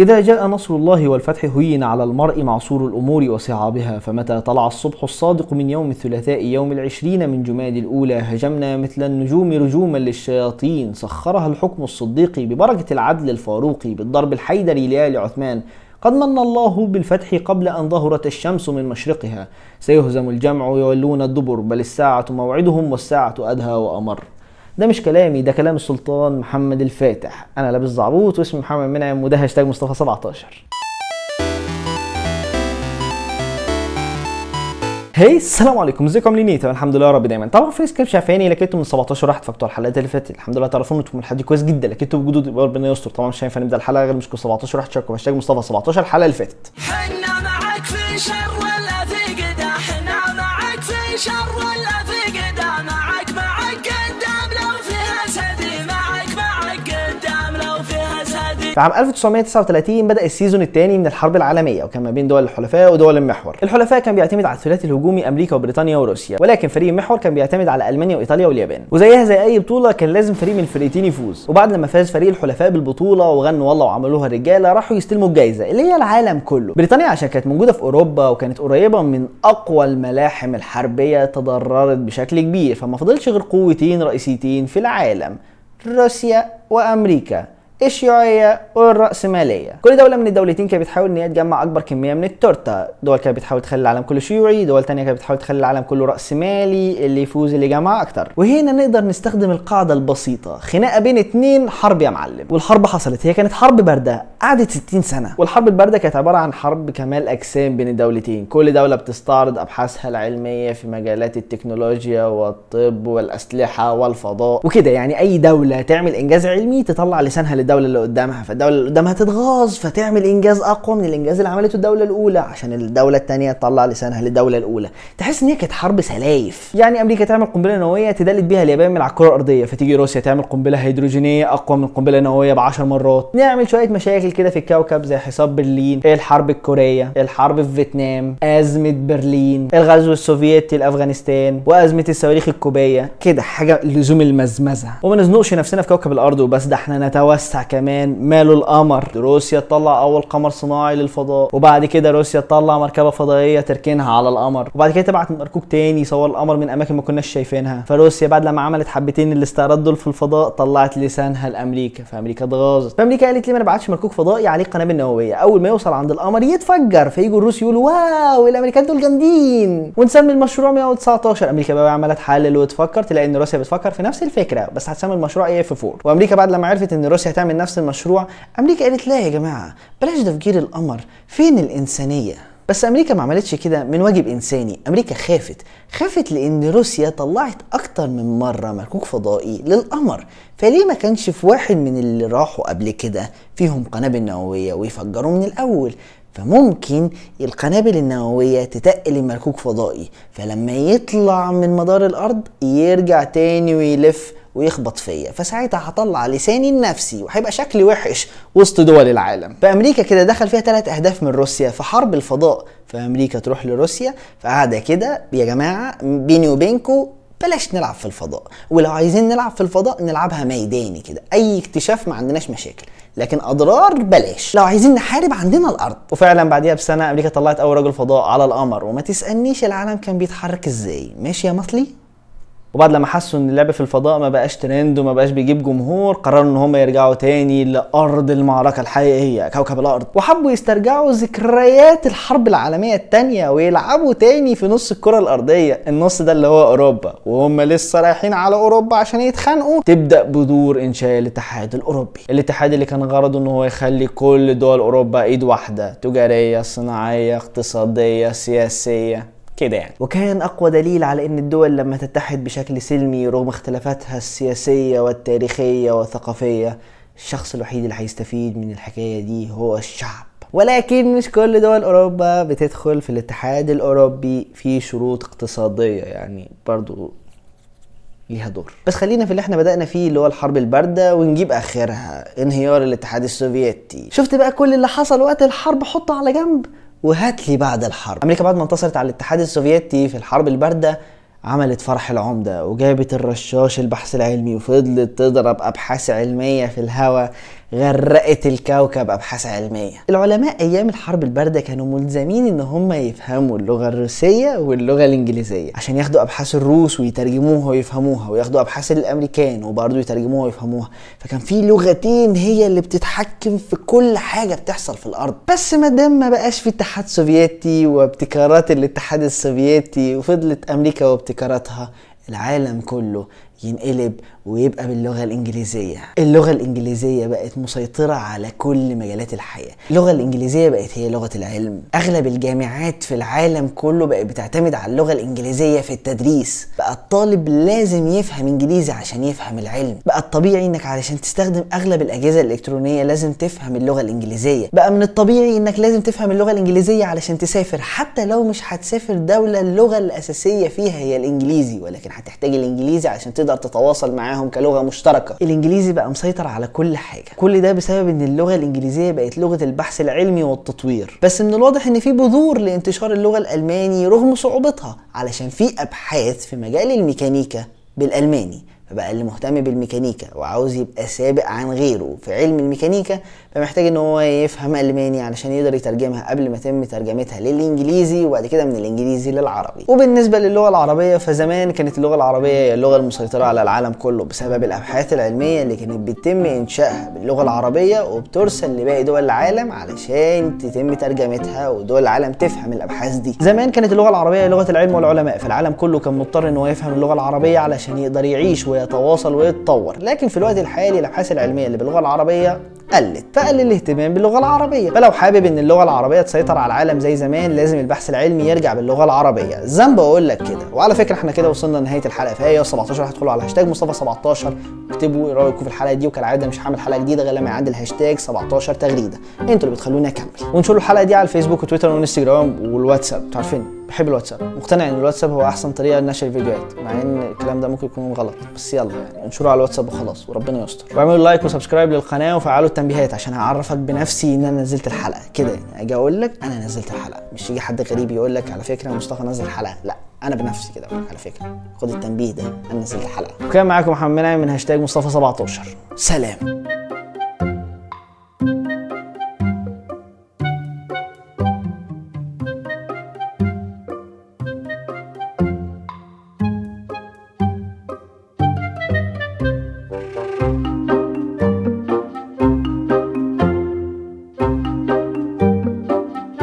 إذا جاء نصر الله والفتح هين على المرء معصور الأمور وصعابها فمتى طلع الصبح الصادق من يوم الثلاثاء يوم العشرين من جماد الأولى هجمنا مثل النجوم رجوما للشياطين سخرها الحكم الصديقي ببركة العدل الفاروقي بالضرب الحيدري لآل عثمان. قد من الله بالفتح قبل أن ظهرت الشمس من مشرقها. سيهزم الجمع ويولون الدبر بل الساعة موعدهم والساعة أدهى وأمر. ده مش كلامي ده كلام السلطان محمد الفاتح. أنا لابس زعبوط واسمي محمد منعم وده هاشتاج مصطفى 17 هي السلام عليكم. ازيكم؟ عاملين إيه تمام الحمد لله يا رب دايما. طبعا في سكريبت شايفاني لكنتم من 17 واحد فبتوع الحلقات اللي فاتت. الحمد لله تعرفون أنتم من حد كويس جدا لكنتم بوجود ربنا يستر. طبعا مش هينفع نبدا الحلقة غير مش 17 واحد شاركوا هاشتاج مصطفى 17 الحلقة اللي فاتت. حنا معك في شر ولا في قدا حنا معك في شر في عام 1939 بدأ السيزون الثاني من الحرب العالمية وكان ما بين دول الحلفاء ودول المحور. الحلفاء كان بيعتمد على الثلاثي الهجومي أمريكا وبريطانيا وروسيا، ولكن فريق المحور كان بيعتمد على ألمانيا وإيطاليا واليابان. وزيها زي أي بطولة كان لازم فريق من الفريقين يفوز، وبعد لما فاز فريق الحلفاء بالبطولة وغنوا والله وعملوها الرجالة راحوا يستلموا الجائزة اللي هي العالم كله. بريطانيا عشان كانت موجودة في أوروبا وكانت قريبة من أقوى الملاحم الحربية تضررت بشكل كبير، فما فضلش غير قوتين رئيسيتين في العالم، روسيا وأمريكا. الشيوعيه والرأسمالية. كل دولة من الدولتين كانت بتحاول إن هي تجمع أكبر كمية من التورتة. دول كانت بتحاول تخلي العالم كله شيوعي دول تانية كانت بتحاول تخلي العالم كله رأسمالي اللي يفوز اللي يجمع أكتر. وهنا نقدر نستخدم القاعدة البسيطة. خناقة بين اتنين حرب يا معلم. والحرب حصلت. هي كانت حرب باردة. قعدت 60 سنة. والحرب الباردة كانت عبارة عن حرب كمال أجسام بين الدولتين. كل دولة بتستعرض أبحاثها العلمية في مجالات التكنولوجيا والطب والأسلحة والفضاء وكده. يعني أي دولة تعمل إنجاز علمي تطلع لسانها للدوله اللي قدامها فالدولة اللي قدامها تتغاظ فتعمل إنجاز أقوى من الإنجاز اللي عملته الدولة الأولى عشان الدولة الثانية تطلع لسانها للدولة الأولى. تحس إن هي كانت حرب سلايف. يعني أمريكا تعمل قنبلة نووية تدلت بيها اليابان من على الكرة الأرضية فتيجي روسيا تعمل قنبلة هيدروجينية أقوى من القنبله النوويه ب 10 مرات. نعمل شوية مشاكل كده في الكوكب زي حصار برلين الحرب الكورية الحرب في فيتنام أزمة برلين الغزو السوفيتي لأفغانستان وأزمة الصواريخ الكوبية. كده حاجة لزوم المزمزة. وما نزنقش نفسنا في كوكب الأرض وبس ده إحنا نتوسع كمان ماله القمر. روسيا تطلع أول قمر صناعي للفضاء وبعد كده روسيا تطلع مركبة فضائية تركنها على القمر وبعد كده تبعت مركوب تاني يصور القمر من أماكن ما كناش شايفينها. فروسيا بعد لما عملت حبتين الاستعراض دول في الفضاء طلعت لسانها لأمريكا. فامريكا اتغاظت. فامريكا قالت ليه ما نبعتش مركوب فضائي عليه قنابل نوويه أول ما يوصل عند القمر يتفجر. فيجوا الروس يقولوا wow الأمريكان دول جامدين! ونسمي المشروع 119 أمريكا بقى عماله تحلل وتفكر تلاقي إن روسيا بتفكر في نفس الفكرة بس هتسمي المشروع E 4 وأمريكا بعد لما عرفت إن روسيا هتعمل نفس المشروع أمريكا قالت لا يا جماعة بلاش تفجير القمر فين الإنسانية؟ بس أمريكا ما عملتش كده من واجب إنساني أمريكا خافت خافت لأن روسيا طلعت أكتر من مرة مركوك فضائي للقمر. فليه ما كانش في واحد من اللي راحوا قبل كده؟ فيهم قنابل نووية ويفجروا من الأول. فممكن القنابل النووية تتقل المركوك فضائي فلما يطلع من مدار الأرض يرجع تاني ويلف ويخبط فيا. فساعتها هطلع لساني النفسي وهيبقى شكلي وحش وسط دول العالم. فأمريكا كده دخل فيها ثلاث أهداف من روسيا في حرب الفضاء. فأمريكا تروح لروسيا فقاعدة كده يا جماعة بيني وبينكم بلاش نلعب في الفضاء ولو عايزين نلعب في الفضاء نلعبها ميداني كده أي اكتشاف ما عندناش مشاكل لكن أضرار بلاش. لو عايزين نحارب عندنا الأرض. وفعلا بعديها بسنة أمريكا طلعت أول رجل فضاء على القمر. وما تسألنيش العالم كان بيتحرك إزاي. ماشي يا مصلي وبعد لما حسوا إن اللعب في الفضاء ما بقاش ترند وما بقاش بيجيب جمهور قرروا إن هم يرجعوا تاني لأرض المعركة الحقيقية كوكب الأرض. وحبوا يسترجعوا ذكريات الحرب العالمية الثانية ويلعبوا تاني في نص الكرة الأرضية النص ده اللي هو أوروبا. وهم لسه رايحين على أوروبا عشان يتخانقوا. تبدأ بدور إنشاء الاتحاد الأوروبي. الاتحاد اللي كان غرضه إن هو يخلي كل دول أوروبا إيد واحدة تجارية صناعية اقتصادية سياسية. كده يعني. وكان أقوى دليل على إن الدول لما تتحد بشكل سلمي رغم اختلافاتها السياسية والتاريخية والثقافية الشخص الوحيد اللي هيستفيد من الحكاية دي هو الشعب. ولكن مش كل دول أوروبا بتدخل في الاتحاد الأوروبي في شروط اقتصادية يعني برضو ليها دور. بس خلينا في اللي إحنا بدأنا فيه اللي هو الحرب الباردة ونجيب آخرها انهيار الاتحاد السوفيتي. شفت بقى كل اللي حصل وقت الحرب حطه على جنب؟ وهات لي بعد الحرب. أمريكا بعد ما انتصرت على الاتحاد السوفيتي في الحرب الباردة عملت فرح العمدة وجابت الرشاش البحث العلمي وفضلت تضرب أبحاث علمية في الهواء غرقت الكوكب أبحاث علمية. العلماء أيام الحرب الباردة كانوا ملزمين إن هم يفهموا اللغة الروسية واللغة الإنجليزية عشان ياخدوا أبحاث الروس ويترجموها ويفهموها وياخدوا أبحاث الأمريكان وبرضه يترجموها ويفهموها. فكان في لغتين هي اللي بتتحكم في كل حاجة بتحصل في الأرض. بس ما دام ما بقاش في اتحاد سوفيتي وابتكارات الاتحاد السوفيتي وفضلت أمريكا وابتكاراتها العالم كله ينقلب ويبقى باللغة الإنجليزية. اللغة الإنجليزية بقت مسيطرة على كل مجالات الحياة. اللغة الإنجليزية بقت هي لغة العلم. أغلب الجامعات في العالم كله بقت بتعتمد على اللغة الإنجليزية في التدريس. بقى الطالب لازم يفهم إنجليزي عشان يفهم العلم. بقى الطبيعي إنك علشان تستخدم أغلب الأجهزة الإلكترونية لازم تفهم اللغة الإنجليزية. بقى من الطبيعي إنك لازم تفهم اللغة الإنجليزية علشان تسافر. حتى لو مش هتسافر دولة اللغة الأساسية فيها هي الإنجليزي ولكن هتحتاج الإنجليزي عشان تقدر تتواصل معاهم كلغة مشتركة. الإنجليزي بقى مسيطر على كل حاجة. كل ده بسبب إن اللغة الإنجليزية بقت لغة البحث العلمي والتطوير. بس من الواضح إن في بذور لانتشار اللغة الألماني رغم صعوبتها علشان في أبحاث في مجال الميكانيكا بالألماني. فبقى اللي مهتم بالميكانيكا وعاوز يبقى سابق عن غيره في علم الميكانيكا فمحتاج إن هو يفهم ألماني علشان يقدر يترجمها قبل ما يتم ترجمتها للإنجليزي وبعد كده من الإنجليزي للعربي. وبالنسبة للغة العربية فزمان كانت اللغة العربية هي اللغة المسيطرة على العالم كله بسبب الأبحاث العلمية اللي كانت بيتم إنشائها باللغة العربية وبترسل لباقي دول العالم علشان تتم ترجمتها ودول العالم تفهم الأبحاث دي. زمان كانت اللغة العربية لغة العلم والعلماء فالعالم كله كان مضطر إن هو يفهم اللغة العربية علشان يقدر يعيش ويتواصل ويتطور. لكن في الوقت الحالي الأبحاث العلمية اللي باللغة العربية قلت. فقل الاهتمام باللغة العربية. فلو حابب إن اللغة العربية تسيطر على العالم زي زمان لازم البحث العلمي يرجع باللغة العربية. ذنب أقول لك كده. وعلى فكرة إحنا كده وصلنا لنهاية الحلقة. فهي 17 هتدخلوا على هاشتاج مصطفى 17 اكتبوا إيه رأيكم في الحلقة دي. وكالعادة مش هعمل حلقة جديدة غير لما يعدي الهاشتاج 17 تغريدة. أنتوا اللي بتخلوني اكمل وانشروا الحلقة دي على الفيسبوك وتويتر وإنستجرام والواتساب. أنتوا عارفين بحب الواتساب مقتنع إن الواتساب هو أحسن طريقة لنشر الفيديوهات مع إن الكلام ده ممكن يكون غلط بس يلا يعني انشروا على الواتساب وخلاص وربنا يستر. واعملوا like و subscribe للقناة وفعلوا التنبيهات عشان هعرفك بنفسي إن أنا نزلت الحلقة. كده يعني أجي أقول لك أنا نزلت الحلقة مش يجي حد غريب يقول لك على فكرة مصطفى نزل حلقة لا أنا بنفسي كده أقول على فكرة. خد التنبيه ده أنا نزلت الحلقة. وكان معاكم محمد منعم من هاشتاج مصطفى 17 سلام.